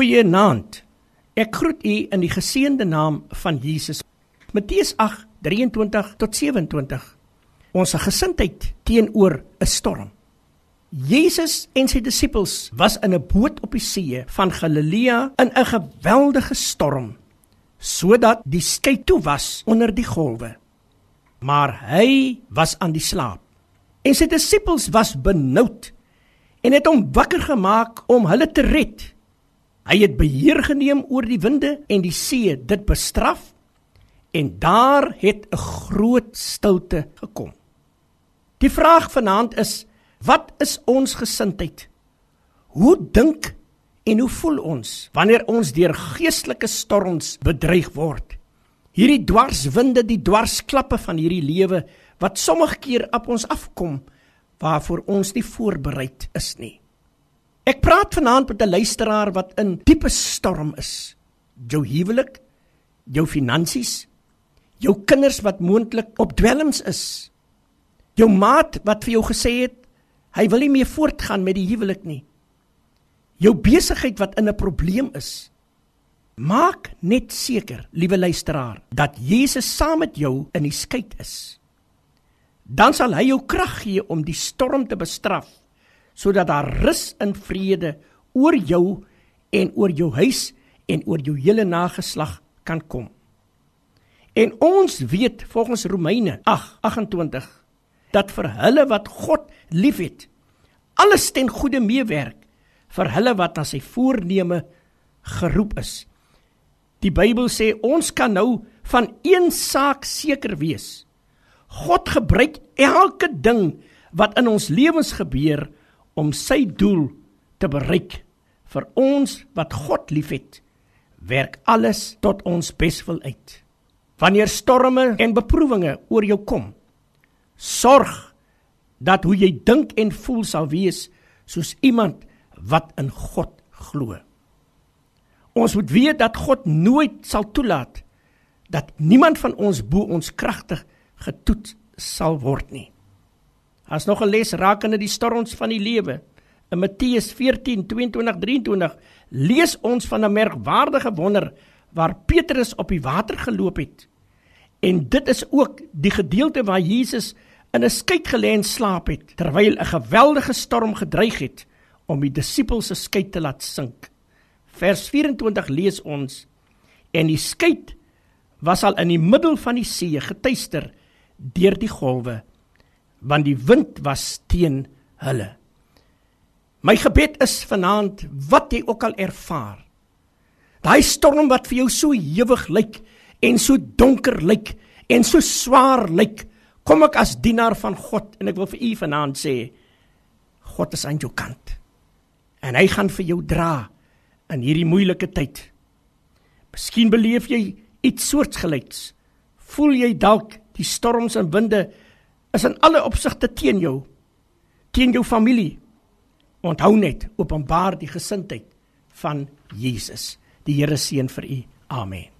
Goeienaand. Ek groet u in die geseënde naam van Jesus. Matteus 8:23 tot 27. Ons gesindheid teenoor 'n storm. Jesus en sy disippels was in 'n boot op die see van Galilea in 'n geweldige storm, sodat die skei toe was onder die golwe. Maar hy was aan die slaap. En sy disippels was benoud en het hom wakker gemaak om hulle te red. Hy het beheer geneem oor die winde en die see, dit bestraf en daar het 'n groot stilte gekom. Die vraag vanaand is: wat is ons gesindheid? Hoe dink en hoe voel ons wanneer ons deur geestelike storms bedreig word? Hierdie dwarswinde, die dwarsklappe van hierdie lewe wat sommige keer op ons afkom waarvoor ons nie voorbereid is nie. Ek praat vanaand met 'n luisteraar wat in diepe storm is. Jou huwelik, jou finansies, jou kinders wat moontlik op dwelms is. Jou maat wat vir jou gesê het hy wil nie meer voortgaan met die huwelik nie. Jou besigheid wat in 'n probleem is. Maak net seker, liewe luisteraar, dat Jesus saam met jou in die skei is dan sal hy jou krag gee om die storm te bestraf sodat daar rus en vrede oor jou en oor jou huis en oor jou hele nageslag kan kom. En ons weet volgens Romeine 8:28 dat vir hulle wat God liefhet alles ten goeie meewerk vir hulle wat aan sy voorneme geroep is. Die Bybel sê ons kan nou van een saak seker wees. God gebruik elke ding wat in ons lewens gebeur om sy doel te bereik vir ons wat God liefhet. Werk alles tot ons beswil uit. Wanneer storme en beproewinge oor jou kom, sorg dat hoe jy dink en voel sal wees soos iemand wat in God glo. Ons moet weet dat God nooit sal toelaat dat niemand van ons bo ons kragtig getoets sal word nie. As nog 'n les rakende die storms van die lewe. In Matteus 14:22-23 lees ons van 'n merkwaardige wonder waar Petrus op die water geloop het. En dit is ook die gedeelte waar Jesus in 'n skei gelê en slaap het terwyl 'n geweldige storm gedreig het om die disippels se skei te laat sink. Vers 24 lees ons en die skei was al in die middel van die see getuister deur die golwe want die wind was teen hulle. My gebed is vanaand wat jy ook al ervaar. Daai storm wat vir jou so hewig lyk en so donker lyk en so swaar lyk, kom ek as dienaar van God en ek wil vir u vanaand sê God is aan jou kant. En hy gaan vir jou dra in hierdie moeilike tyd. Miskien beleef jy iets soortgelyks. Voel jy dalk die storms en winde is in alle opsigte teen jou teen jou familie. Onthou net openbaar die gesindheid van Jesus. Die Here seën vir u. Amen